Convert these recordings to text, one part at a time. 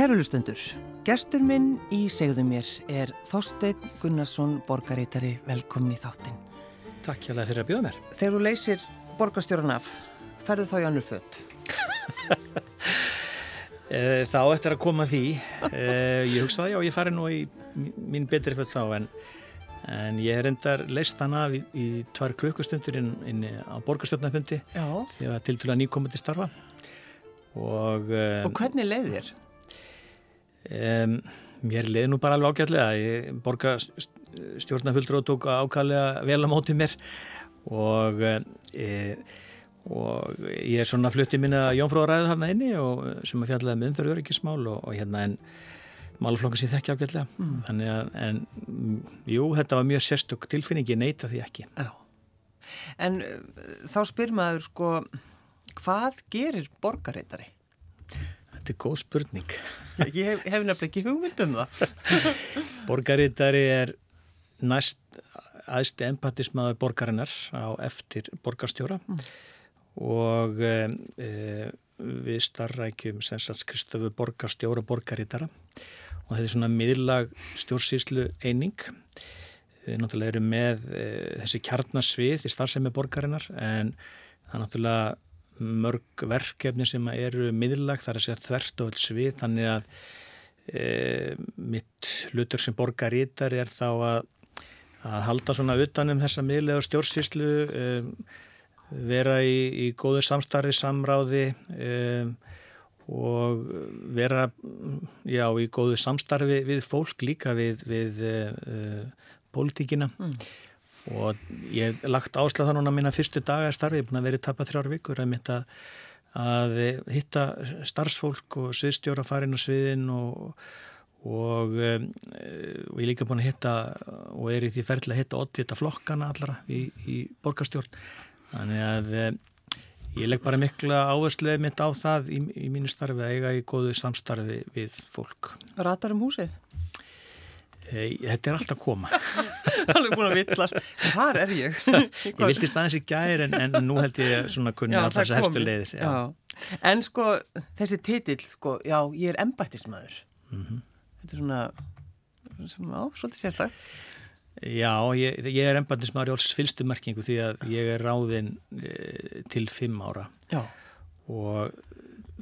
Kæru lustendur, gestur minn í segðu mér er Þorstein Gunnarsson, borgarítari, velkomin í þáttin. Takk hjá það fyrir að bjóða mér. Þegar þú leysir borgarstjóran af, ferðu þá í annur fött? Eh, þá eftir að koma því, eh, ég hugsa það já, ég fari nú í mín betri fött þá en, en ég er endar leist hann af í, í tvær klukkustundur inn, inn á borgarstjórnafundi þegar til dæla nýkomandi starfa. Og, um, og hvernig leiði þér? Um, mér leiði nú bara alveg ágætlega, borgarstjórnafullur og tók ákvæmlega vel á mótið mér og e, og ég er svona fluttið minna Jónfróðaræðu hafna inni og sem að fjallaði með um umfyrir öryggismál og, og hérna en málflokkur sem þekki ágætlega mm. þannig að, en jú, þetta var mjög sérstök tilfinning, ég neyta því ekki Já. En þá spyr maður sko hvað gerir borgareitari? Þetta er góð spurning. Ég hef, hef nefnilega ekki hugmynd um það. Borgareitari er næst aðstu empatismæður borgarinnar á eftir borgarstjóra. Mm og e, við starrækjum Kristofu borgarstjóra borgarítara og þetta er svona miðlag stjórnsýslu eining við náttúrulega erum með e, þessi kjarnasvið í starfsemi borgarinnar en það er náttúrulega mörg verkefni sem eru miðlag þar að segja þvert og alls við þannig að e, mitt hlutur sem borgarítar er þá að, að halda svona utanum þessa miðlega stjórnsýslu e, vera í, í góður samstarfi, samráði um, og vera já, í góðu samstarfi við fólk líka við, við uh, pólitíkina mm. Og ég hef lagt áslag þannig að minna fyrstu daga starfi, ég er búin að vera í tappa þrjár vikur að mitt að, hitta starfsfólk og sviðstjóra farin og sviðin og og, um, og ég er líka búin að hitta og er í því ferðilega að hitta 80 flokkana allara í, í borgarstjórn Þannig að eh, ég legg bara mikla áhersluðið mitt á það í, í mínu starfi að eiga í góðu samstarfi við fólk. Ratar um húsið? Þetta er alltaf að koma. Það er búin að vittlast. Hvað er ég? ég vilti staðins í gæri en, en nú held ég svona kunni alltaf þessu hefstu leiðis. Já. Já. En sko þessi titill, sko, já, ég er embættismæður. Mm -hmm. Þetta er svona, svona á, svolítið sérstaklega. Já, ég, ég er ennbandismari álsins fylstumerkingu því að ég er ráðinn e, til fimm ára Já. og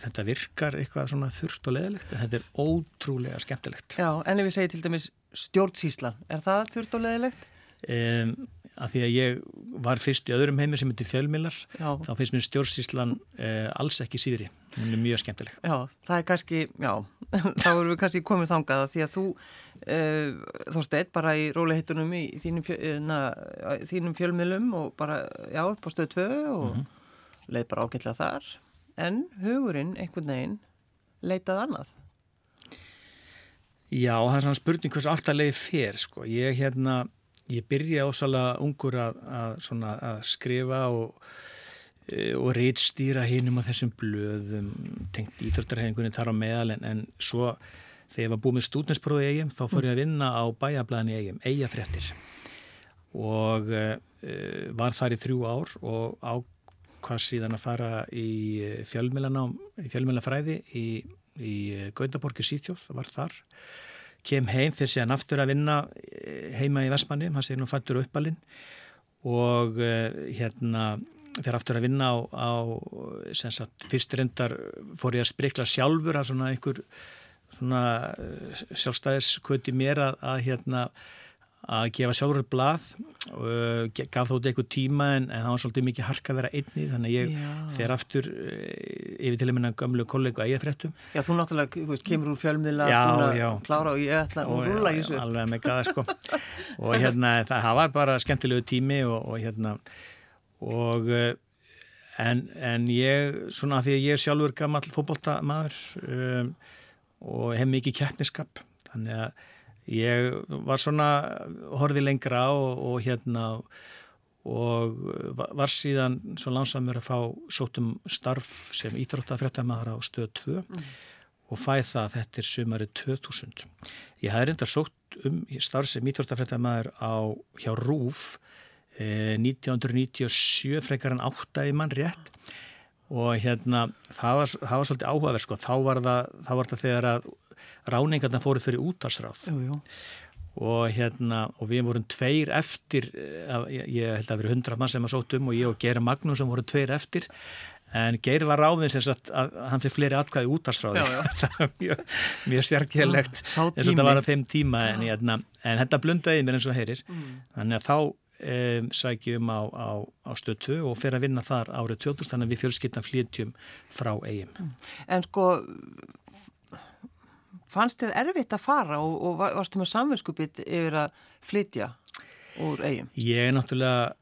þetta virkar eitthvað svona þurft og leðilegt en þetta er ótrúlega skemmtilegt. Já, en ef við segjum til dæmis stjórnsíslan, er það þurft og leðilegt? Um, að því að ég var fyrst í öðrum heimir sem heitir fjölmilar já. þá finnst mér stjórnsíslan eh, alls ekki síðri, hún er mjög skemmtileg Já, það er kannski, já þá erum við kannski komið þangað að því að þú eh, þósteit bara í róliheitunum í þínum, fjö, eh, na, þínum fjölmilum og bara, já, upp á stöðu tvö og mm -hmm. leið bara ágætlega þar en hugurinn einhvern veginn leitað annað Já, það er svona spurning hvers aftarlegi fer, sko, ég hérna ég byrja ásalega ungur að, að, að skrifa og, e, og reitstýra hinnum á þessum blöðum tengt íþjórnarhefingunni þar á meðal en, en svo þegar ég var búið með stúdinspróði í eigum þá fór ég að vinna á bæjablaðin í eigum, eigafréttir og e, var þar í þrjú ár og ákvað síðan að fara í fjölmjölafræði í, í Gautaborgi Sýþjóð, var þar. Kem heim fyrir síðan aftur að vinna eh, heima í Vestmanni, hann segir nú fættur uppalinn. Og uh, hérna fyrir aftur að vinna á, á sagt, fyrst reyndar fór ég að sprikla sjálfur að svona einhver svona eh, sjálfstæðiskvöti mér að, að hérna að gefa sjálfur blað og uh, gaf þótt eitthvað tíma en, en það var svolítið mikið harka að vera einni þannig ég já. fer aftur uh, yfir til að minna gamlu kollega að ég fréttum. Já, þú náttúrulega, þú veist, kemur úr fjölmiðla og klára og ég ætla að rúla í þessu. Alveg með gæða, sko. Og hérna, það, var bara skemmtilegu tími og, og hérna og uh, en, en ég, svona því að ég er sjálfur gammal fókbóltamaður um, og hef mikið keppniskap þannig að ég var svona horfið lengra og, og hérna og var síðan svo langsamur að fá sótum starf sem íþróttafrættamæðar á stöð 2 mm. og fæð það þetta er sumari 2000. Ég hafði reyndar sótt um starf sem íþróttafrættamæðar á hjá RÚF eh, 1997 frekar en 8 í mann rétt og hérna það var, það var svolítið áhugaverð sko, þá var það, þá var það þegar að ráningarna fóru fyrir útarsráð og hérna og við vorum tveir eftir ég, ég held að það verið hundra mann sem að sótum og ég og Geir Magnús sem voru tveir eftir. En Geir var ráðin sem sagt að hann fyrir fleiri atkvæði útarsráði það var mjög, mjög sérkjærlegt eins og þetta var að þeim tíma en, hérna, en þetta blundaði mér eins og heyrir. Mm. þannig að þá um, sækjum á, á, á stöð 2 og fyrir að vinna þar árið 2000 þannig að við fjölskytna flytjum frá eigum. Mm. En sko fannst þið erfitt að fara og, og varstu með samvinskupið yfir að flytja úr eigum? Ég er náttúrulega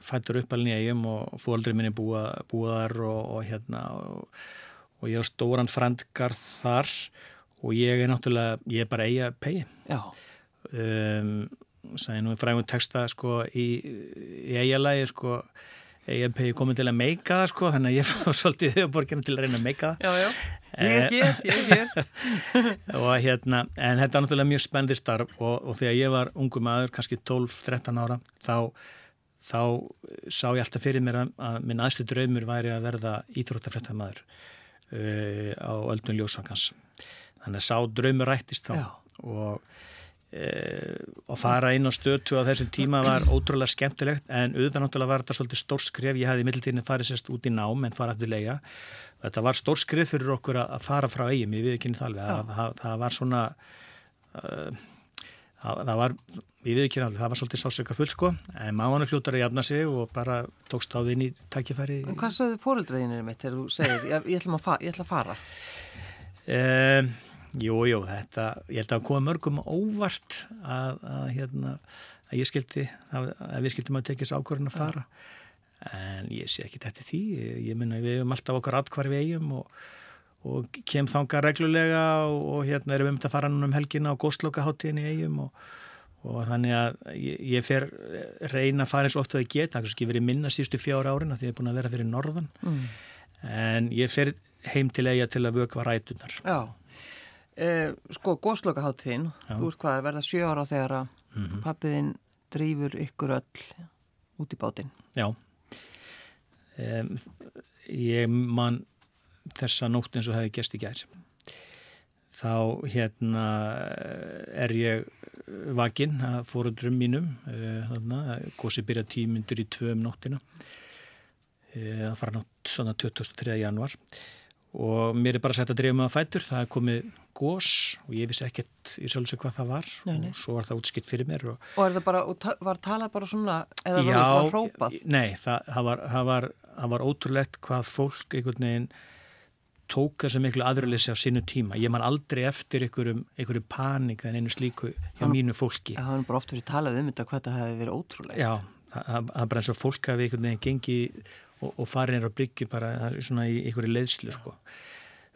fættur uppalinn í eigum og fóldrið minni búa, búaðar og, og hérna og, og ég á stóran frendgarð þar og ég er náttúrulega, ég er bara eiga pegi. Já. Um, sæði nú frægum texta sko í, í eigalagi sko EIP komið til að meika það sko þannig að ég fór svolítið höfuborgina til að reyna að meika það. Já, já, ég er hér, ég er hér. Og hérna, en þetta er náttúrulega mjög spennandi starf og, og þegar ég var ungu maður, kannski 12-13 ára þá, þá sá ég alltaf fyrir mér að, að minn aðstu draumur væri að verða íþróttafrættamæður uh, á öldun ljósangans þannig að sá draumur rættist þá já. og og fara inn á stötu á þessum tíma var ótrúlega skemmtilegt en auðvitað náttúrulega var þetta svolítið stórskref ég hafði í middeltíðinu farið sérst út í nám en fara eftir lega þetta var stórskref fyrir okkur að fara frá eigum ég við ekki niður þalveg það, það, það var svona uh, það, það var við við ekki niður það var svolítið sásöka full sko. En mánu fljótar að jafna sig og bara tókst á þinn í tækifæri En hvað sagðu fóröldræðinir mitt þegar þú segir ég, ég, ég ætla að fara? Um, Jú, jú, þetta, ég held að koma mörgum óvart að, að, hérna, að ég skildi, að, að við skildum að tekja þessu ákvörðin að fara. En ég sé ekki þetta því, ég minna við hefum alltaf okkar atkvarfi eigum og, og kem þanga reglulega og, og hérna erum við um að fara núna um helgina á góðslokaháttíðin í eigum og, og þannig að ég, ég fer reyna að fara eins og oft að ég geta, það er verið minna sístu fjára árin að því ég er búin að vera fyrir norðan. Mm. en ég fer heim til eiga til að vöka rætunar Já Eh, sko, góðslokaháttíðin, þú ert hvað, verða sjö ára þegar að mm -hmm. pappiðinn drýfur ykkur öll út í bátinn. Já, um, ég man þessa nótt eins og hefði gæst í gær. Þá hérna er ég vakinn að fórundrum mínum, uh, góðs ég byrja tímyndur í tvöum nóttina, uh, að fara nátt svona 23. januar og mér er bara sett að dreyja mig að fætur það er komið gós og ég vissi ekkert í sjálfsög hvað það var nei, nei. og svo var það útskipt fyrir mér Og, og bara, var talað bara svona eða já, var það hrópað? Nei, það, það, var, það, var, það var ótrúlegt hvað fólk einhvern veginn tók þessu miklu aðröðleysi á sínu tíma. Ég man aldrei eftir einhverjum, einhverju panik en einu slíku hjá Hann, mínu fólki. Það var bara oft verið talað um þetta hvað það hefði verið ótrúlegt. Já, það er bara eins og fólk hafi einhvern veginn gengið og, og farin er á bryggju bara svona í einhverju leiðslu sko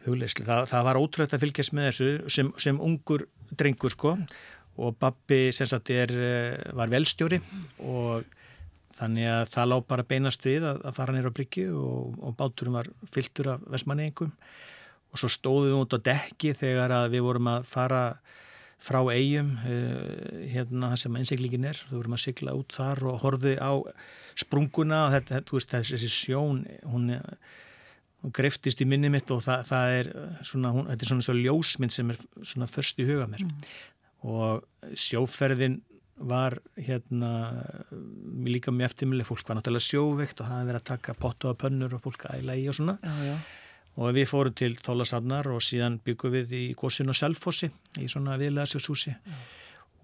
hugleislu. Það, það var ótrúlega að fylgjast með þessu sem, sem ungur drengur sko. Og Babbi sem sagt er, eh, var velstjóri og þannig að það lág bara beinast við að, að fara nýra á bryggju og, og báturum var fylltur af vesmanengum og svo stóðum við út á dekki þegar við vorum að fara frá eigum eh, hérna það sem einseglingin er, þú vorum að sigla út þar og horfið á sprunguna og þetta, þú veist þessi sjón hún, hún greftist í minni mitt og það, það er svona, hún, þetta er svona svo ljósmynd sem er svona först í huga mér mm. og sjóferðin var hérna líka mjög eftirmjöli, fólk var náttúrulega sjóveikt og það hefði verið að taka potta og pönnur og fólk æla í og svona já, já og við fórum til Þólasafnar og síðan byggum við í Góðsinn og Selfossi í svona viðlæðsjóðshúsi mm.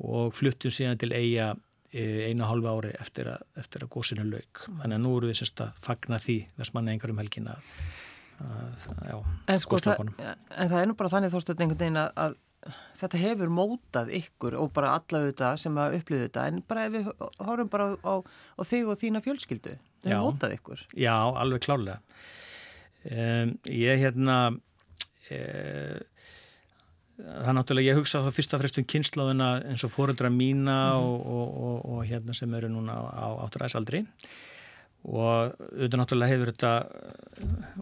og fluttum síðan til eiga e, einu og hálfa ári eftir að, að Góðsinn er laug. Mm. Þannig að nú eru við sérst að fagna því þess manni einhverjum helgin að já, en, sko, það, en það er nú bara þannig þóstöld einhvern veginn að, að þetta hefur mótað ykkur og bara alla þetta sem að upplýðu þetta en bara ef við horfum bara á, á, þig og þína fjölskyldu, það hefur mótað ykkur. Já, alveg klálega. Um, ég hérna uh, það er náttúrulega, ég hugsa það fyrst og fremst um kynnslóðuna eins og fóreldra mína mm. og, og, og, og hérna sem eru núna á áttræðsaldri og auðvitað náttúrulega hefur þetta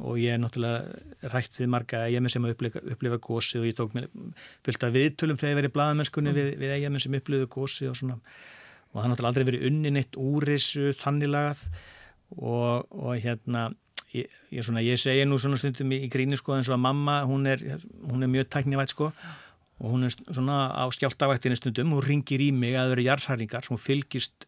og ég er náttúrulega rætt við marga eigamenn sem upplifa, upplifa gósi og ég tók mér fylgt að viðtölum þegar ég verið blaðamennskunni mm. við, við eigamenn sem upplifa gósi og svona og það er náttúrulega aldrei verið unni neitt úr þessu þannig lagað og hérna ég, ég, svona, ég segi nú svona stundum í, í gríni sko eins og að mamma, hún er, hún er mjög tæknivægt sko og hún er svona á skjáltavættinni stundum, hún ringir í mig að það eru jarðhæringar, hún fylgist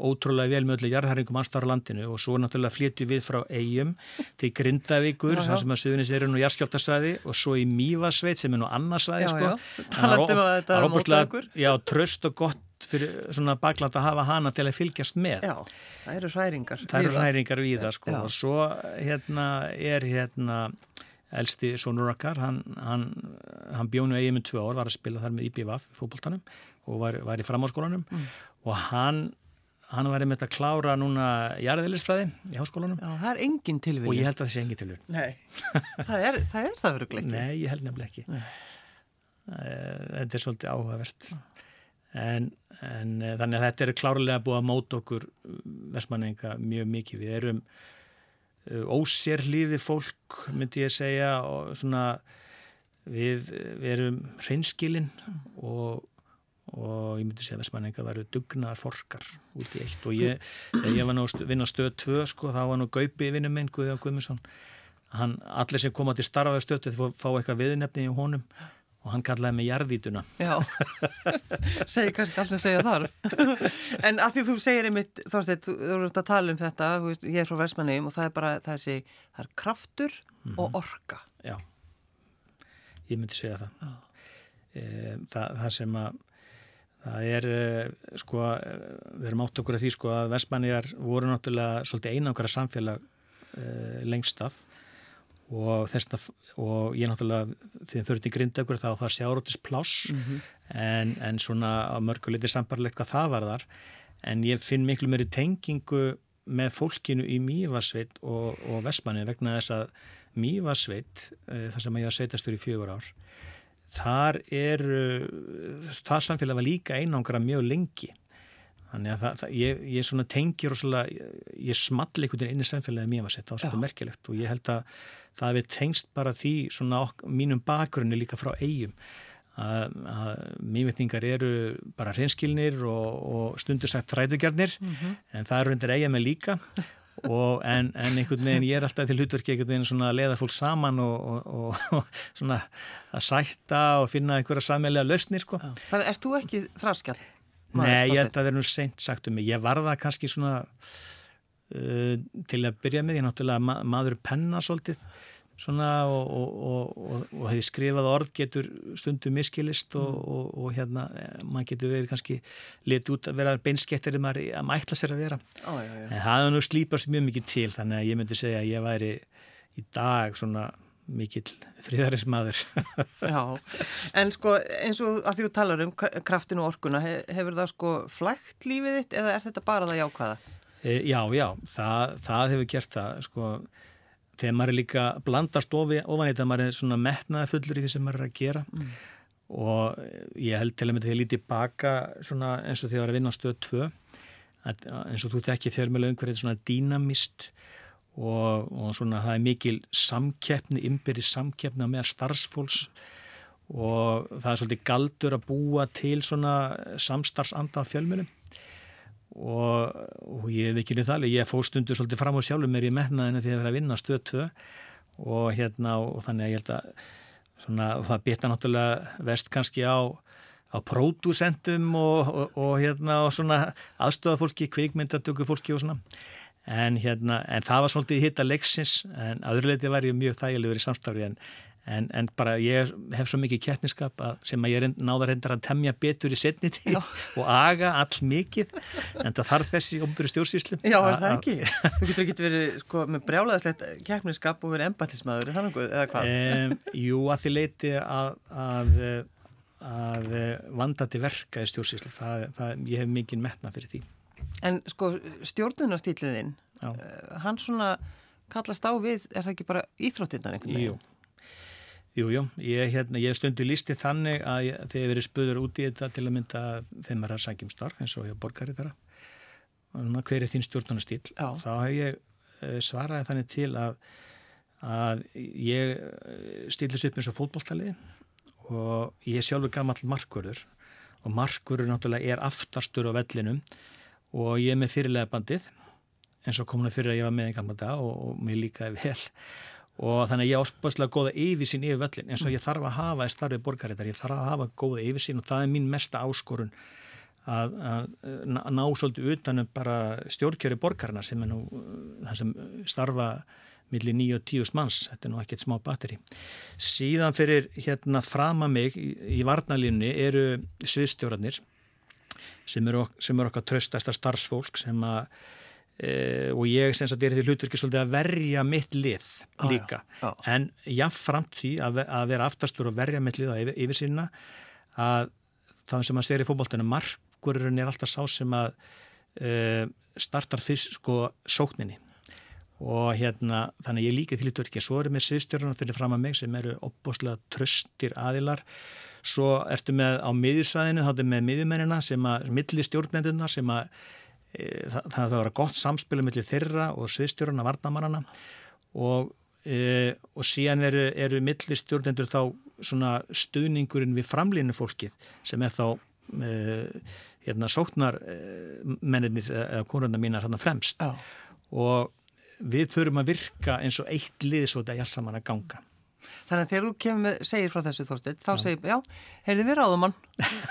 ótrúlega vel með öllu jarðhæringum anstar á landinu og svo náttúrulega flyttu við frá eigum til Grindavíkur, þar sem að Suðunis eru nú jarðskjáltasvæði og svo í Mývasveit sem er nú annarsvæði sko. Talandum að þetta er móta ykkur. Já, tröst og gott fyrir svona bakland að hafa hana til að fylgjast með. Já, það eru hræringar. Það eru hræringar við það sko Já. og svo hérna er hérna elsti sonur okkar, hann, hann, hann bjónu eigið með tvö ár, var að spila þar með IBVF fókbóltanum og var, var í framháskólanum mm. og hann hann var einmitt að klára núna jarðilisfræði í háskólanum. Já, það er engin tilvíð. Og ég held að það sé engin tilvíð. Nei, það er það, er verið ekki. Nei, ég held nefnileg ekki. Nei. Eh, þetta er svolítið áhugavert. En, en eh, þannig að þetta er klárlega búið að móta okkur eh, vestmanninga mjög mikið. Við erum ósérlífi fólk, myndi ég segja, og svona við, við erum hreinskilinn og og ég myndi segja að Vestmanninga varu dugnar forkar út í eitt. Og ég, ég var nú að vinna stöð 2 sko, þá var nú Gaupi vinnum minn, Guðjón Guðmundsson. Hann, allir sem kom á til starfaðu stöð þau fá eitthvað viðnefni í honum. Og hann kallaði mig jarðítuna Já, segi kannski alls sem segja þar en að því þú segir einmitt þásteit, þú eru að tala um þetta veist, ég er frá Vestmanningum og það er bara þessi, það er kraftur mm -hmm. og orka. Já, ég myndi segja það. E, það, það sem að Það er, eh, sko, við erum átt okkur að því, sko, að Vestmanniðar voru náttúrulega svolítið einangra samfélag uh, lengst af og þess að, og ég náttúrulega, því þau eru til grindagur þá það sjárótis pláss, mm -hmm. en, en svona á mörguliti sambarleik hvað það var þar, en ég finn miklu meiri tengingu með fólkinu í Mývasveit og, og Vestmanniðar vegna þess að Mývasveit, uh, þar sem að ég var sveitastur í fjögur ár, þar er það samfélag var líka einangra mjög lengi. Þannig að það, það, ég, ég svona tengir og svona, ég small einhvern veginn inn í samfélagið mér var sett, það var svolítið merkilegt og ég held að það hefði tengst bara því svona ok, mínum bakgrunni líka frá eigum að, að mývetningar eru bara hreinskilnir og, og stundur sagt fræðugjarnir mm -hmm. en það eru undir eiga með líka og, en, en einhvern veginn ég er alltaf til hlutverki einhvern veginn svona að leiða fólk saman og, og, og svona að sætta og finna einhverja sammelega lausnir sko. Þannig er þú ekki þraskjall? Nei, ég held að það verður nú seint sagt um mig. Ég var það kannski svona uh, til að byrja með, ég náttúrulega ma maður penna svolítið svona og, og, og, og hefði skrifað orð getur stundum miskilist og mm. hérna mann getur verið kannski litið út að vera beinskettir að maður ætla sér að vera Ó, já, já. en það er nú slípast mjög mikið til þannig að ég myndi segja að ég væri í dag svona mikill fríðarismadur Já, en sko eins og að því þú talar um kraftinu og orkuna hefur það sko flægt lífið þitt eða er þetta bara það jákvæða? E, já, já, það, það hefur gert það sko þegar maður er líka blandast ofan í þetta, maður er svona metnaði fullur í því sem maður er að gera. Mm. og ég held til að með því að líti baka svona eins og því að vera að vinna á stöð 2 að, eins og þú þekki fjölmjölu umhverfið svona dýnamist og, og svona það er mikil samkeppni, ymberi samkeppni á meðar starfsfólks. Og það er svolítið galdur að búa til svona samstarfsanda á fjölmjölum og, og ég hef ekki niður það ég fóð stundur svolítið fram á sjálfum mér í mennaðinu því að vera að vinna stöð 2 og hérna og þannig að ég held að svona, það beta náttúrulega vest kannski á á pródúsentum og, og, og hérna og svona aðstofafólki, kvikmyndatöku fólki og svona. En hérna, en það var svolítið hitta leiksins en aðurleiti var ég mjög þægilegur í samstarfi en En, en bara ég hef svo mikið kjertniskap sem að ég náða reyndar að temja betur í setniti og aga all mikið en það þarf þessi ombyrju stjórnsýslu Já, er það ekki? Þú getur ekki verið sko, með brjálaðislegt kjertniskap og verið embatismæður eða hvað? Um, jú, að því leiti að, að, að vanda til verka í stjórnsýslu það, það, ég hef mikið metna fyrir því En sko stjórnunastýliðinn uh, hann svona kallast á við, er það ekki bara íþróttinnar einhvern veginn? Jú Jújú, ég, hérna, ég stundu lísti þannig að ég, þegar ég verið spöður út í þetta til að mynda þeim að sækjum starf eins og ég borgar þetta hver er þín stjórnunastýl þá hef ég uh, svaraði þannig til að, að ég eh, stýlis upp eins og fótballtaliði og ég er sjálfur gammal markurður og markurður náttúrulega er aftastur á vellinum og ég er með fyrirlega bandið eins og komuna fyrir að ég var með einn gamla dag og, og mér líkaði vel og þannig að ég áspáslega góða yfirsýn yfir völlin eins og ég þarf að hafa í starfið borgarittar, ég þarf að hafa góða yfirsýn og það er mín mesta áskorun að, að, að ná svolítið utanum bara stjórnkjöri borgarna sem er nú það sem starfa millir 9 og 10 manns, þetta er nú ekkert smá batteri. Síðan fyrir hérna frama mig í, í varnalínni eru sviðstjórarnir sem eru, sem eru okkar tröstasta starfsfólk sem að Uh, og ég sem sagt er því hlutverki svolítið að verja mitt lið líka ah, já, já. en jáfnframt því að, að vera aftastur og verja mitt lið á yfir, yfir sína að það sem að styrja í fókbóltinu markurinn er alltaf sá sem að uh, startar fyrst sko sókninni. Og hérna þannig ég líka því hlutverki. Svo eru með sviðstjórnum fyrir fram að mig sem eru opbóslega tröstir aðilar. Svo ertu með á miðjursvæðinu þá ertu með miðjumennina sem að milli stjórnenduna sem að það, það að vera gott samspilu millir þeirra og sviðstjórnuna varnamannana og, e, og síðan eru, eru millir stjórnendur þá svona stuðningurinn við framlýnu fólkið sem er þá e, hérna sóknar e, mennir eða konurna mínar hérna fremst. Já. og við þurfum að virka eins og eitt lið svo þetta er saman að ganga Þannig að þegar þú kemur með, segir frá þessu þórstil, þá segir, já, heyrði við ráðum hann.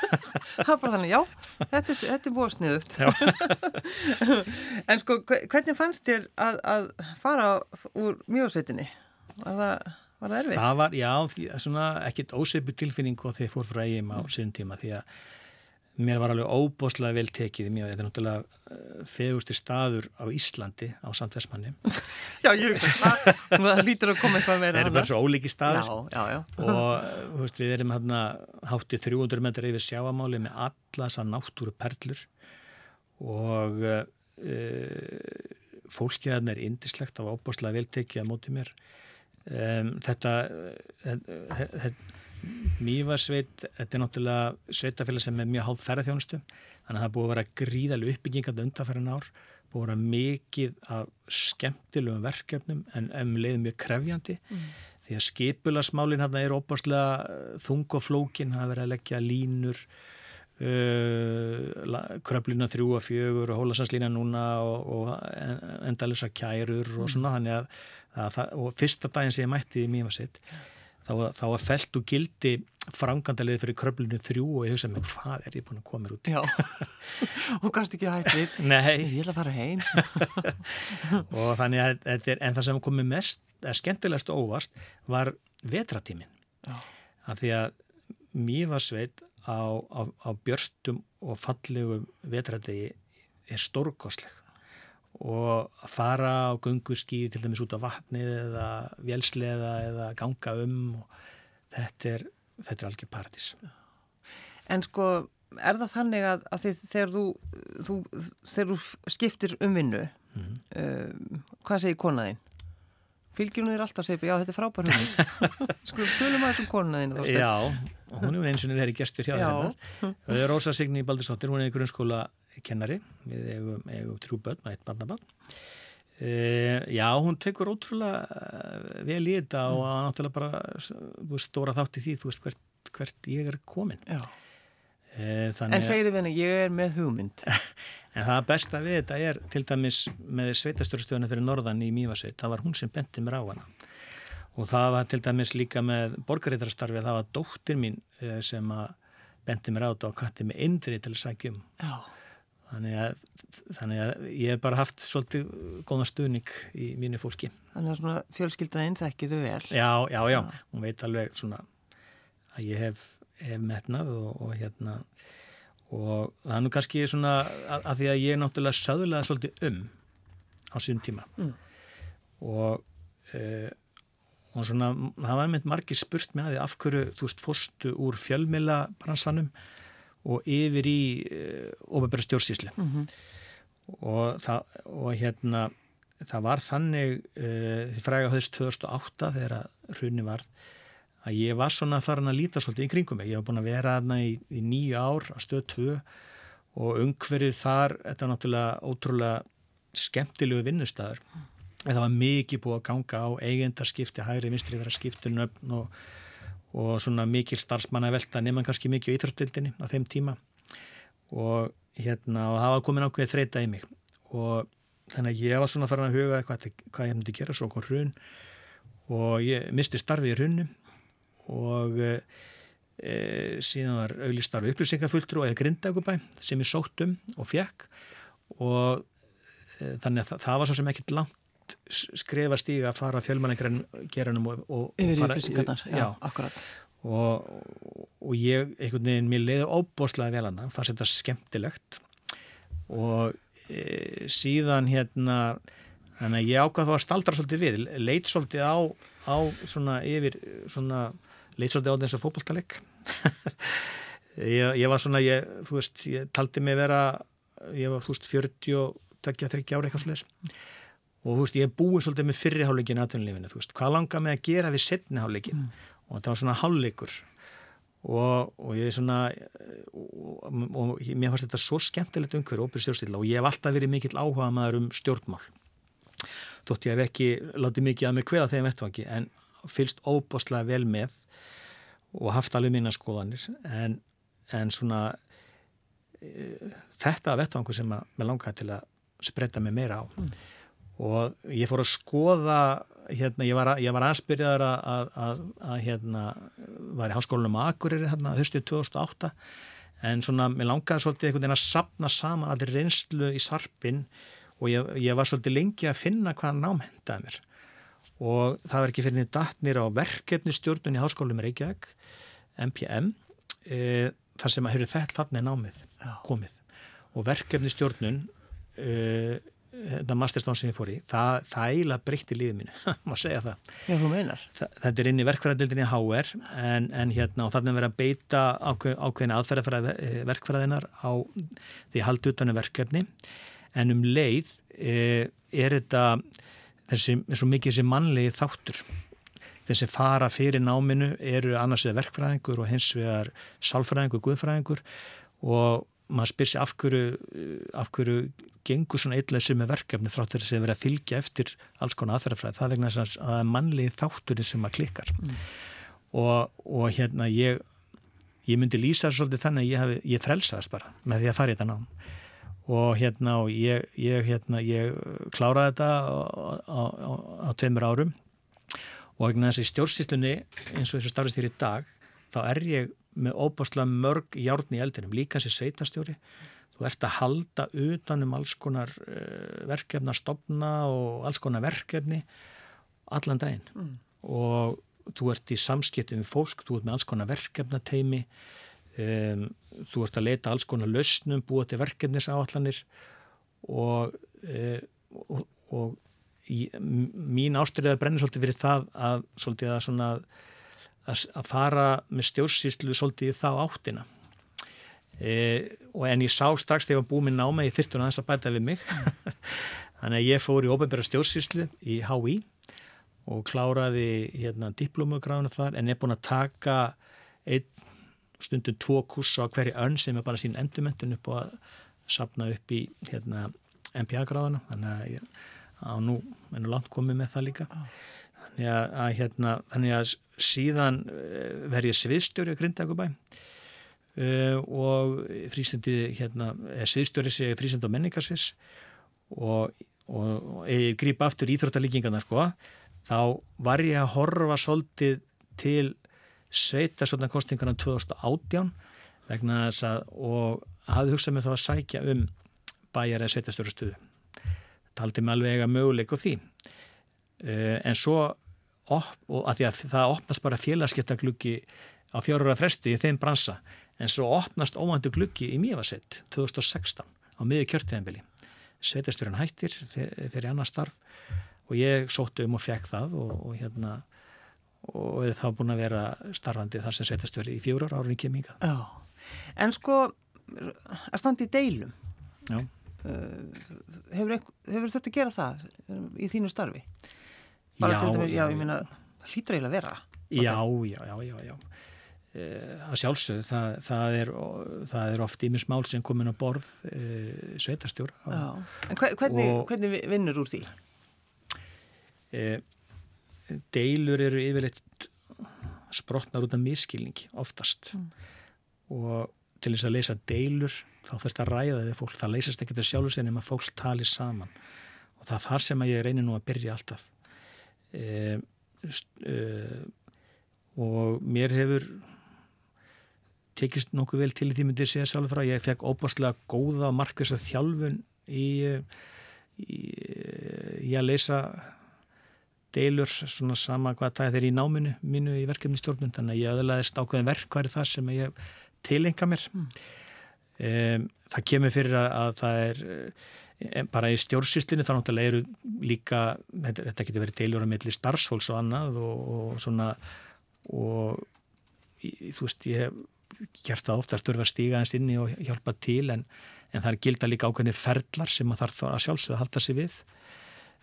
það er bara þannig, já, þetta er, þetta er búið sniðut. en sko, hvernig fannst þér að, að fara úr mjósveitinni? Var það, var það erfið? Það var, já, því, svona ekkit óseipu tilfinning og þeir fór frá eigin á sín tíma því að mér var alveg óbóslega vel tekið í mjög, þetta er náttúrulega uh, fegusti staður á Íslandi á Sandversmanni Já, ég það lítur að koma eitthvað meira Það er bara svo ólíki staður já, já, já. og veist, við erum hérna háttið 300 metrar yfir sjáamáli með alla þessar náttúru perlur og uh, fólkið þarna er indislegt, það var óbóslega vel tekið að móti mér. Um, þetta þetta Mývarsveit, þetta er náttúrulega sveitafélag sem er mjög háð ferðarþjónustu þannig að það búið að vera gríðalega uppbyggingað undanferðin ár, búið að vera mikið af skemmtilegum verkefnum en um leið mjög krefjandi mm. því að skipulasmálinn hann er óbáslega þung og flókin það er verið að leggja línur uh, kröplina þrjú og fjögur og hólasanslína núna og, og endalisa kærur og mm. svona mm. þannig að, að það, og fyrsta daginn sem ég mætti í Mývarsveit þá, að felt og gildi frangandalegði fyrir kröflunum þrjú og ég hugsa með hvað er ég búin að koma mér út Já, og kannski ekki við. Nei. Ég ætla að fara heim. Og þannig að þetta er en það sem komið mest, að skemmtilegast og óvast var vetratímin Já. að því að mýfasveit á, á, á björstum og fallegum vetradegi er stórkosleg og að fara á gunguskíði til dæmis út á vatnið eða vjelsleða eða ganga um og þetta er, þetta er algjör paradís. En sko, er það þannig að, að þið, þegar, þú, þú, þegar þú skiptir um vinnu, mm -hmm. uh, hvað segir konaðinn? Fylgjum þér alltaf að segja, já þetta er frábær hugmynd. Skulum, tölum að þessum konaðinn. Já, hún er eins og það er gestur hjá. Það er Rósa Signi Baldurstóttir, hún er grunnskóla kennari. Við eigum, eigum trúböld með eitt barnabann e, já, hún tekur ótrúlega eh, vel í þetta mm. og náttúrulega bara stóra þátt í því, þú veist hvert, hvert ég er komin. E, En segir þið henni, ég er með hugmynd. En það besta við þetta er til dæmis með sveitastöruðstöðuna fyrir norðan í Mývasveit, það var hún sem benti mér á hana. Og það var til dæmis líka með borgarítarastarfi, það var dóttir mín sem að benti mér á þetta og katti með indri til að sækjum Já Þannig að, þannig að ég hef bara haft svolítið góða stuðning í mínu fólki. Þannig að svona fjölskyldaðinn þekkir þau vel. Já, já, já, já, hún veit alveg svona að ég hef, hef metnað og, og hérna og það er nú kannski svona að, að því að ég náttúrulega söðulega svolítið um á síðan tíma mm. og, e, og svona það var með margir spurt með að því af hverju þú veist fórstu úr fjölmila bransanum og yfir í eh, ofabæra stjórnsíslu mm -hmm. og, og hérna það var þannig uh, því fræga höfðist 2008 þegar hrunni var að ég var svona farin að líta svolítið í kringum mig, ég hef búin að vera aðna í, í nýju ár á stöð 2 og umhverfið þar, þetta er náttúrulega ótrúlega skemmtilegu vinnustæður en það var mikið búið að ganga á eigendarskipti, hægri vinstri vera skiptunöfn og og svona mikil starfsmanna velta nefnum kannski mikið í Íþróttildinni á þeim tíma. Og hérna og það var komin ákveðið þreita í mig. Og þannig að ég var svona farin að huga hvað, hvað ég hefndi gera svo okkur hrun. Og ég misti starfi í hrunnu og e, síðan var auðlistarfi upplýsingafulltrú eða grindagubæ sem ég sótt um og fekk og e, þannig að það, það var svo sem ekkit langt skrefa stíga að fara fjölmanningranum og, og yfir upplýsingarnar, já, já, akkurat. Og, og ég, einhvern veginn, mér leiði óbóslega vel að það, fannst þetta skemmtilegt. Og e, síðan hérna þannig að ég ákvað þá að staldra svolítið við leit svolítið á, á svona yfir svona leit svolítið á þessu fókbaltaleg ég, ég var svona ég, þú veist, ég taldi mig vera ég var, þú veist, 40-30 ára eitthvað svolítið og þú veist, ég búið svolítið með fyrriháleikin aðtunlífinu, þú veist, hvað langar mig að gera við setniháleikin mm. og það var svona háleikur og, og ég er svona og, og, og mér fannst þetta svo skemmtilegt umhverju óbyrð stjórnstila og ég hef alltaf verið mikill áhuga maður um stjórnmál. Þótt ég hef ekki látið mikið að mig hveða þeim vettvangi en fylst óbáslega vel með og haft alveg mína skoðanir. En, en svona e, þetta vettvangu sem að mér langaði til að spreita mig meira á. Mm. Og ég fór að skoða hérna, ég var, var aðspyrjaður að, að, að, að hérna, var í háskólanum á Akureyri hérna, höstu 2008 en svona, mér langaði svolítið einhvern veginn að sapna saman allir reynslu í sarpin og ég, ég var svolítið lengi að finna hvaða nám hendaði mér. Og það var ekki fyrir niður datnir á verkefnistjórnun í háskólum Reykjavík MPM e, þar sem að hefur þetta þannig námið komið. Og verkefnistjórnun e, þetta masterstón sem ég fór í það, það eiginlega breytti lífið mínu má segja það. Já, þú meinar. Það, þetta er inn í verkfæradildinni HR en, en hérna og þannig að vera að beita ákveð, ákveðina aðferðafæra eh, verkfæraðinar á því haldu utanum verkefni en um leið e, er þetta þessi, svo mikið þessi mannlegi þáttur þessi fara fyrir náminu eru annars vegar verkfræðingur og hins vegar sálfræðingur, guðfræðingur og maður spyr sér af hverju, af hverju gengur svona eitthvað sem er verkefni þráttur þess að vera að fylgja eftir alls konar aðferðafræð. Það er vegna þess að er mannlegi þátturinn sem maður klikkar mm. og, og hérna ég, ég myndi lýsa svolítið þannig að ég, hef, ég frelsaðist bara með því að fara í þetta nám og hérna og ég, ég, hérna, ég kláraði þetta á, á, á, tveimur árum og vegna þess að stjórnsýslunni eins og þess að starfist þér í dag þá er ég með óbáslega mörg járn í eldinum, líka sem sveitastjóri þú ert að halda utanum alls konar uh, verkefna stopna og alls konar verkefni allan daginn mm. og þú ert í samskipti við fólk, þú ert með alls konar verkefnateimi um, þú ert að leita alls konar lausnum, búa til verkefnisáallanir og, uh, og, og í, mín ástriðað brennir svolítið fyrir það að, svolítið að, svona, að, að fara með stjórnsýslu svolítið þá áttina. E, en ég sá strax þegar ég var búið með náma ég þyrtun aðeins að bæta við mig. Þannig að ég fór í óbærbæra stjórnsýslu í HÍ og kláraði hérna diplomugráðinu þar en er búin að taka einn stundum tvo kursa á hverju önn sem er bara sín endurmentun upp og að sapna upp í hérna, MPA-gráðana þannig að ég á nú er nú langt komið með það líka þannig að, að, hérna, þannig að síðan eh, verð ég sviðstjóri á Grindækubæ Uh, og frístandi hérna, sviðstjóri sé frístandi á menningarsvis og, og, og ég grýpa aftur íþróttalíkingarna sko, þá var ég að horfa svolítið til sveita svona kostingarna 2018 vegna þess að og hafði hugsað mig þá að sækja um bæjar eða sveitastjóru stuðu taldi mig alveg að möguleik á því en svo op, og að að það opnast bara félagskeptagluggi á fjárura fresti í þeim bransa en svo opnast óvandu gluggi í Mívasett 2016 á miður kjörtíðanbili sveitastjóran hættir fyrir, annar starf og ég sóttu um og fekk það og, og hérna og þá búin að vera starfandi þar sem sveitastjóri í fjórar árið kemminga En sko að standa í deilum Já. Uh, hefur, hefur þetta að gera það í þínu starfi? Bara til dæmis, já, ég minna hlýtur eiginlega að vera. Já, já, já, já, já. Eh, að sjálfsögðu, það, það, er, það er oft ímismál sem komin á borð e, sveitastjóra En hvernig, og, hvernig vinnur úr því? E, deilur eru yfirleitt sprotnar út af miskilningi oftast. Mm. og til þess að leysa deilur þá þurft að ræða þið fólk, það leysast ekki til sjálfsveginum að fólk tali saman. Og það er þar sem að ég reynir nú að byrja alltaf e, e, og mér hefur tekist nokkuð vel til því myndir sjálf frá, ég fekk óbáslega góða markværs að þjálfun í, í, í að leysa deilur svona sama hvað það er í náminu mínu í verkefni stjórnum þannig að ég öðlaðist ákveðin verk hvað er það sem ég tilenga mér. Mm. um, það kemur fyrir að, að það er bara í stjórnsýslinu þá náttúrulega eru líka þetta, getur verið deilur á milli starfsfólks og annað og, og svona og þú veist ég hef gert það ofta að störfa stíga eins inni og hjálpa til en, en það er gilda líka ákveðni ferlar sem maður þarf að sjálfsögða að halda sig við.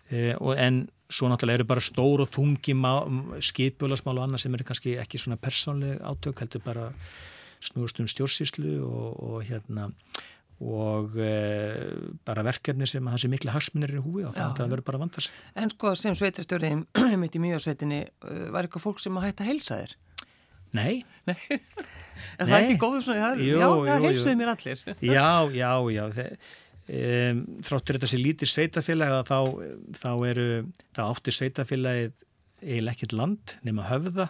E, en svo náttúrulega eru bara stór og þungi skipulasmál og annað sem eru kannski ekki svona persónleg átök heldur bara snúðust um stjórnsýslu og, og hérna og e, bara verkefni sem það sé miklu hagsmunir í húi og þannig að það verður bara að vanda sig. En sko sem sveitarstjóri mitt í mjögarsveitinni var eitthvað fólk sem að hætta að heilsa þér? Nei. Nei. En það er ekki góður svona, já, jú, já það heilsuði mér allir. Já, já, já. Um, þráttur þetta sé lítið sveitafélag þá, þá eru, það átti sveitafélagið eiginlega ekkert land nema höfða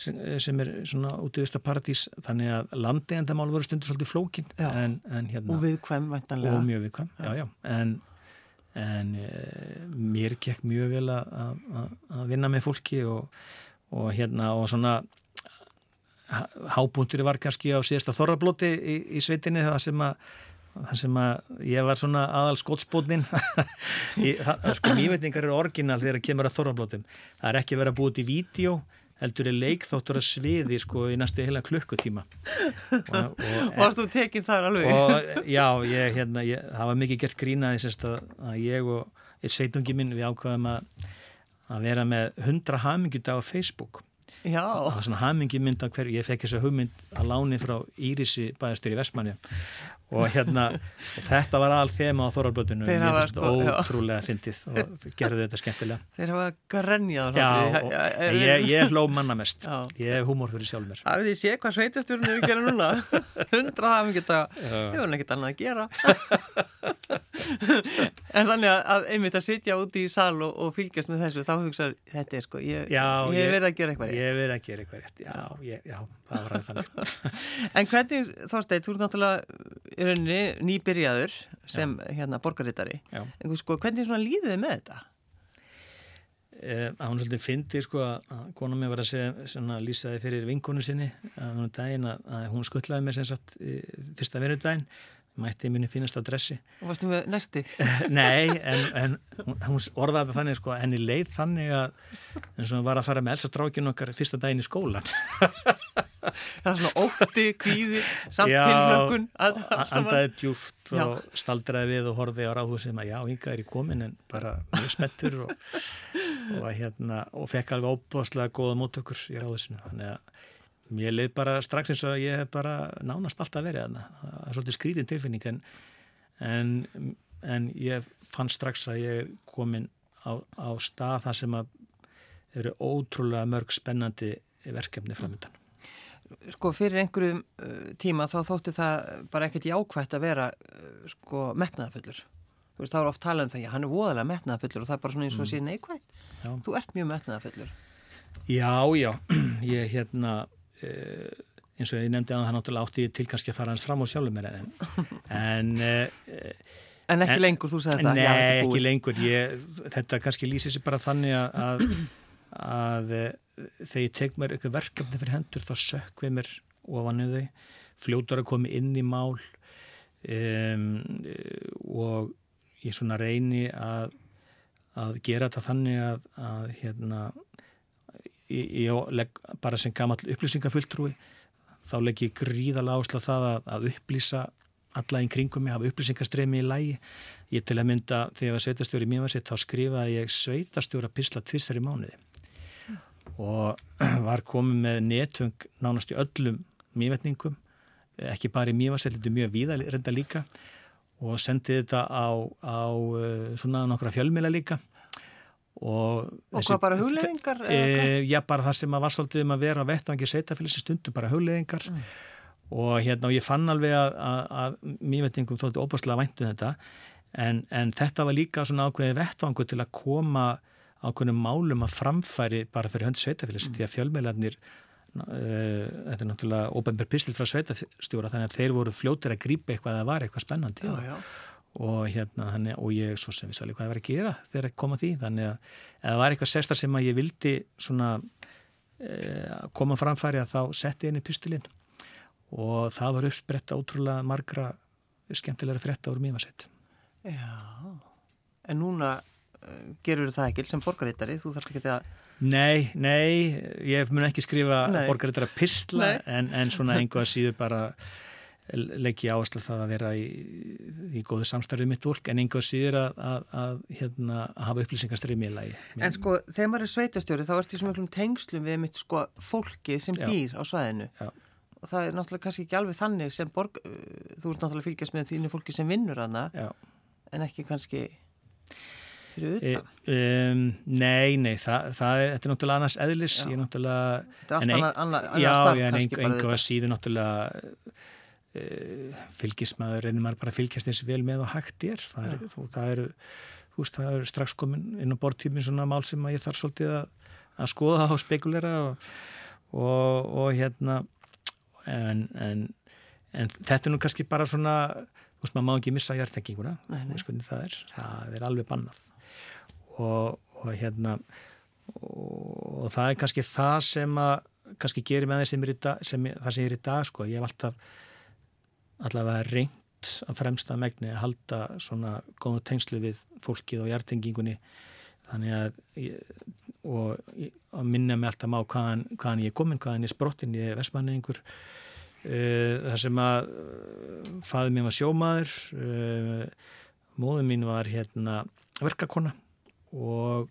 sem, sem er svona út í Ístaparadís þannig að landegjandamál voru stundur svolítið flókin en, en hérna, og viðkvæm væntanlega. Og mjög viðkvæm, já, já, en en e, mér gekk mjög vel að vinna með fólki og, og hérna og svona hábúntur var kannski á síðasta þorrablóti í, í sveitinni það sem að þar sem að ég var svona aðal skótsbótnin sko nývetningar eru orginal þegar það kemur að þorrablótum. Það er ekki verið að búið til vídeo heldur er leikþáttur að sviði sko í næstu heila klukkutíma og, og Varst þú tekinn þar alveg? Og, já, ég, hérna, ég, það var mikið gert grínaði að ég og eitt sveitungi minn við ákvaðum að, að vera með hundra hamingjut á Facebook Já. var svona hamingi mynd af hverju, ég fekk þessa hugmynd að láni frá Írisi bæðastur í Vestmannja og hérna þetta var all þema á Þorarblötunum og mér finnst þetta ótrúlega fyndið og gerðu þetta skemmtilega. Þeir hafa grenjað ég, ég hló manna mest. Já. ég hef humor fyrir sjálf mér. Það er því sé hvað sveitastjórnum er að gera núna. Hundrað hafum geta ég var nekkit annað að gera. En þannig að einmitt að sitja úti í sal og, og fylgjast með þessu þá hugsaður þetta er sko ég, já, ég hef verið að gera eitthvað rétt. Ég verið að gera eitthvað rétt, já, ég, já það var ræðið þannig. En hvernig Þorstein, þú í rauninni nýbyrjaður sem Já. hérna borgarittari en sko, hvernig líðið þið með þetta? Eh, að hún svolítið fyndi sko að kona mér var að segja svona lýsaði fyrir vinkonu sinni að hún, daginn, að, að hún skuttlaði mér sem sagt fyrsta verðurdaginn mætti minni finnast á dressi og varstu með næsti? Nei, en, en hún orðaði þannig sko henni leið þannig að eins og hún var að fara með Elsa strákinu okkar fyrsta daginn í skólan það er svona ótti, kvíði samt tilflökun andaði djúft og já. staldraði við og horfið á ráðhúsum að já, hinga er í komin en bara mjög spettur og, og, hérna, og fekk alveg óbáslega góða mótökur í ráðhúsinu þannig að mér leið bara strax eins og ég hef bara nánast alltaf verið að það er svolítið skrítin tilfinning en, en, en ég fann strax að ég er komin á, á stað þar sem að eru ótrúlega mörg spennandi verkefni framöndan sko fyrir einhverjum uh, tíma þá þótti það bara ekkert jákvægt að vera uh, sko metnaðafullur þú veist þá er oft talað um það, já hann er voðalega metnaðafullur og það er bara svona eins og að sé neikvægt já. þú ert mjög metnaðafullur Já, já, ég hérna eins og ég nefndi að það náttúrulega átti til kannski að fara hans fram á sjálfum mér en en, en ekki en, lengur, þú sagði það? Nei, já, ekki lengur. Ég, þetta kannski lýsir sér bara þannig að, að, að þegar ég tek mér eitthvað verkefni fyrir hendur þá sökk við mér ofan í þau. Fljótar að koma inn í mál um, og ég svona reyni að, að gera þetta þannig að, að hérna ég, legg bara sem gammal upplýsingafulltrúi þá legg ég gríðala ásla það að, að upplýsa alla í kringum mig, hafa upplýsingastremi í lægi ég til að mynda þegar ég var sveitastjóri í mjög þá skrifaði ég sveitastjóra pisla tvistar í mánuði. Og var komið með netvöng nánast í öllum mývetningum, ekki bara í mývasellitu mjög víða reynda líka. Og sendið þetta á, á eh, svona nokkra fjölmila líka og, og þessi, hvað bara hugleðingar? E, já bara það sem að var svolítið um að vera á vettvangi sveitafélagsins stundum bara hugleðingar mm. og hérna og ég fann alveg að, að, að mývetningum þótti óbúslega væntu um þetta en, en þetta var líka svona ákveði vettvangu til að koma ákveðnum málum að framfæri bara fyrir hönd sveitafélags mm. því að fjölmeilarnir uh, þetta er náttúrulega óbæmber pistil frá sveitastjóra þannig að þeir voru fljótir að grípa eitthvað að það var eitthvað spennandi já, já. Og, hérna, þannig, og ég svo sem vissi alveg hvað það var að gera þegar ég kom að því. Þannig að ef það var eitthvað sérstar sem að ég vildi svona uh, koma framfæri að þá setti ég inn í pistilinn og það var uppspretta ótrúlega margra skemmtilega frétta úr mýmasett Já, en núna uh, gerur það ekki sem borgarittari, þú þarf ekki að Nei, nei, ég mun ekki skrifa borgarittara pistla en, en svona einhvað síður bara legg ég áherslu það að vera í, í góðu samstarfið mitt vork en einhver síður að, að, að, hérna, hafa upplýsingastrið mjög lagi. En sko, þegar maður er sveitastjóri þá ert því svona tengslum við mitt sko fólki sem Já. býr á svæðinu Já og það er náttúrulega kannski ekki alveg þannig sem borg, uh, þú ert náttúrulega fylgjast með þínu fólki sem vinnur hana en ekki kannski fyrir utan e, um, Nei, nei, það, það er, þetta er náttúrulega annars eðlis já. ég er náttúrulega Þetta er alltaf annað starf Já, en einhverja síður náttúrulega e, fylgismæður reynir maður bara að fylgjast eins vel með og hægt er. Það er, það er, þú veist, það er strax komin inn á bortímin svona mál sem ég þarf svolítið að, að skoða og spekulera og, og, og hérna en, en, en þetta er nú kannski bara svona þú veist maður má ekki missa hjartekinguna það er, það er alveg bannað. Og, og hérna og, og það er kannski það sem að kannski gerir með það sem sem, það sem er í dag sko, ég hef alltaf allavega reynt að fremsta megni að halda svona góðu tengslu við fólkið og hjartengingunni þannig að ég, og, og minna mig alltaf á hvaðan, hvaðan ég er komin, hvaðan ég er sprottin, ég er vestmanningur Eh, þar sem að eh, fæði mér var sjómaður eh, móðu mín var hérna verkakonna og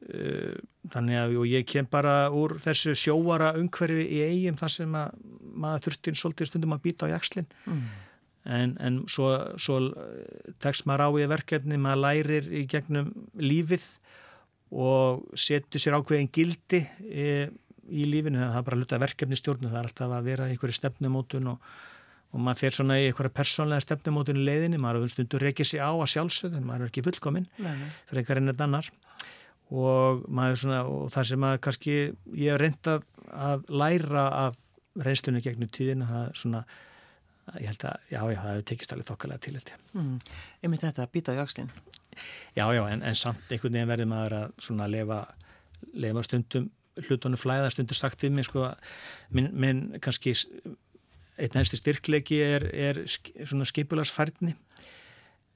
þannig að ég kem bara úr þessu sjóara umhverfi í eigum þar sem að maður þurfti svolítið stundum að býta á jakslinn mm. en, en svo, svo tekst maður á í verkefni maður lærir í gegnum lífið og setur sér ákveðin gildi e, í lífinu, það er bara hluta verkefni stjórnu, það er alltaf að vera í einhverju stefnumótun og, og maður fer svona í einhverja persónlega stefnumótun í leiðinni, maður stundur reykið sér á að sjálfsögðu, maður er ekki fullkominn. Fyrir einhver ennett annar og svona, og það sem maður kannski, ég hef reyndað að læra af reynslunni gegnum tíðin, það er svona ég held að, já, já, það hefur tekist alveg þokkalega til. Mm. Ég myndi þetta að býta á jakslinn. Já, já, en, en samt einhvern veginn verður maður að svona lefa, lefa stundum hlutunum flæðast undir sagt við mig sko, minn, minn kannski einn helsti styrkleiki er, er svona skipularsfærni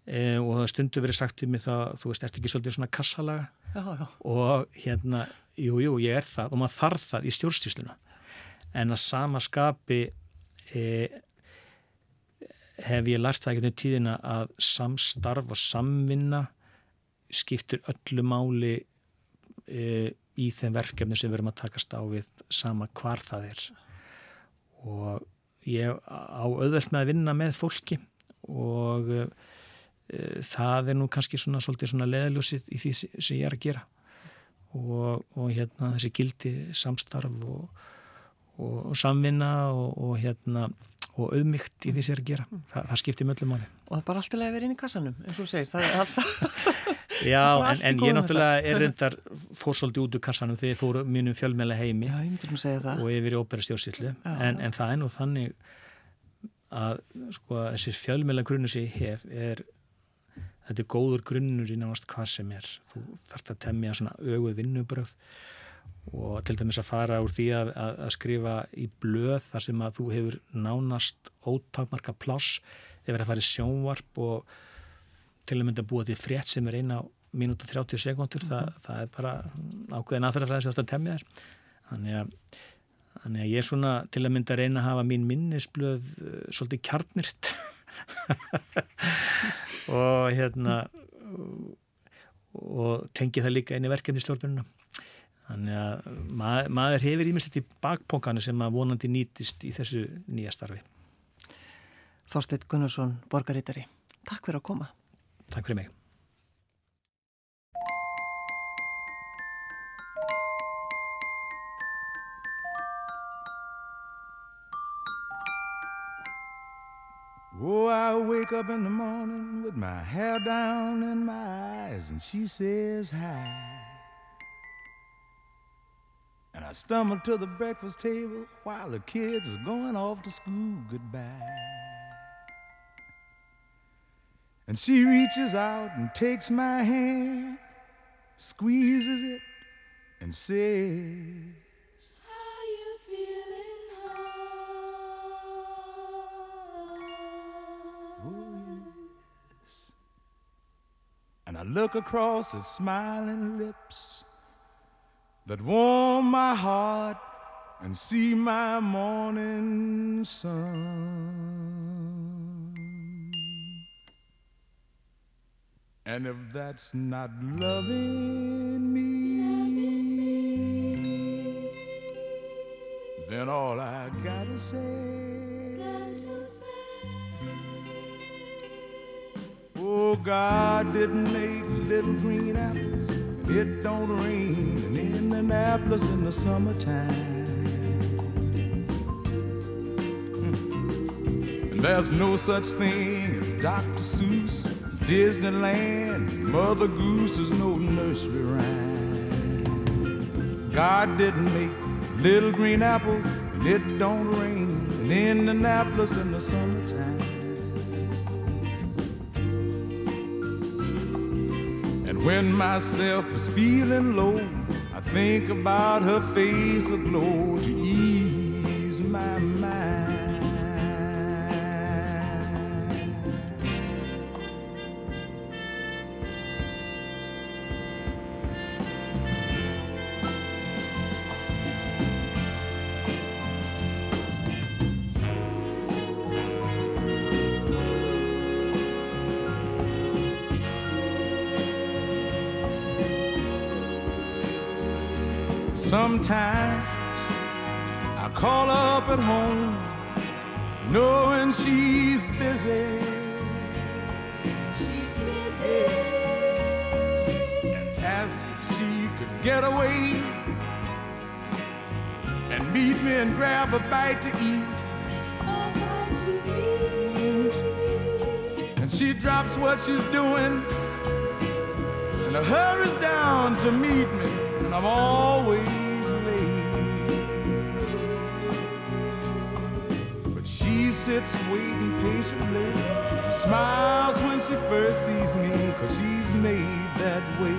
e, og það stundu verið sagt við mig þá, þú veist, ert ekki svolítið svona kassalaga. Og hérna, jú, jú, ég er það og maður þarf það í stjórnstísluna en að sama skapi e, hef ég lært það ekki til tíðina að samstarf og samvinna skiptir öllu máli e, í þeim verkefni sem við erum að takast á við sama hvar það er. Og ég á auðvöld með að vinna með fólki og það er nú kannski svona svona leðljósið í því sem ég er að gera. Og, og hérna þessi gildi samstarf og, og, og samvinna og hérna og auðmygt í því sem ég er að gera. Það, það skiptir möllum áli og það er bara alltaf að vera inn í kassanum eins og segir, það er alltaf Já, en, en ég náttúrulega er reyndar fórsóldi út úr kassanum þegar ég fór mínum fjölmjöla heimi. Já, og yfir í óperastjórnsýtlu en, en það er nú þannig að sko, þessi fjölmjöla grunnu sem ég hef er þetta er góður grunnur í náast hvað sem er. Þú þarfst að temja svona öguð vinnubröð og til dæmis að fara úr því að, að, að skrifa í blöð þar sem að þú hefur nánast ótakmarka pláss þegar það farið sjónvarp og til að mynda búa til frétt sem er eina mínúta 30 sekundur, mm -hmm. það, það er bara ákveðin aðferðarfræði sem þetta temja þér. Þannig að, þannig að ég er svona til að mynda að reyna að hafa mín minnisblöð uh, svolítið kjarnirt og hérna og tengi það líka inn í verkefni stjórnuna þannig að mað, maður hefur ímislegt í bakpókanu sem að vonandi nýtist í þessu nýja starfi. Þorstein Gunnarsson, borgarítari Takk fyrir að koma. Takk fyrir mig. Oh, I wake up in the morning with my hair down in my eyes, and she says hi. And I stumble to the breakfast table while the kids are going off to school goodbye. And she reaches out and takes my hand, squeezes it, and says, And I look across at smiling lips that warm my heart and see my morning sun. And if that's not loving me, then all I gotta say. Oh, God didn't make little green apples, and it don't rain in Indianapolis in the summertime. And there's no such thing as Dr. Seuss, Disneyland, Mother Goose is no nursery rhyme. God didn't make little green apples, and it don't rain in Indianapolis in the summertime. When myself is feeling low, I think about her face aglow Sometimes I call up at home, knowing she's busy. She's busy. And ask if she could get away and meet me and grab a bite to eat. And she drops what she's doing and hurries down to meet me, and I'm always sits waiting patiently, smiles when she first sees me, cause she's made that way.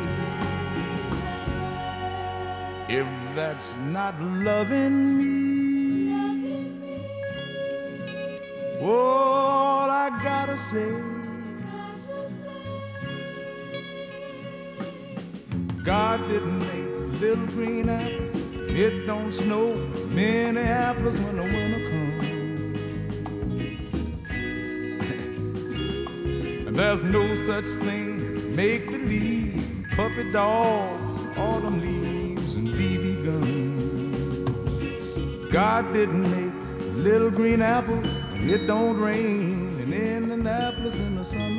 If that's not loving me, all I gotta say. God didn't make little green apples. It don't snow many apples when the winter comes. There's no such thing as make believe, puppy dogs, autumn leaves, and BB guns. God didn't make little green apples, and it don't rain And in Indianapolis in the summertime.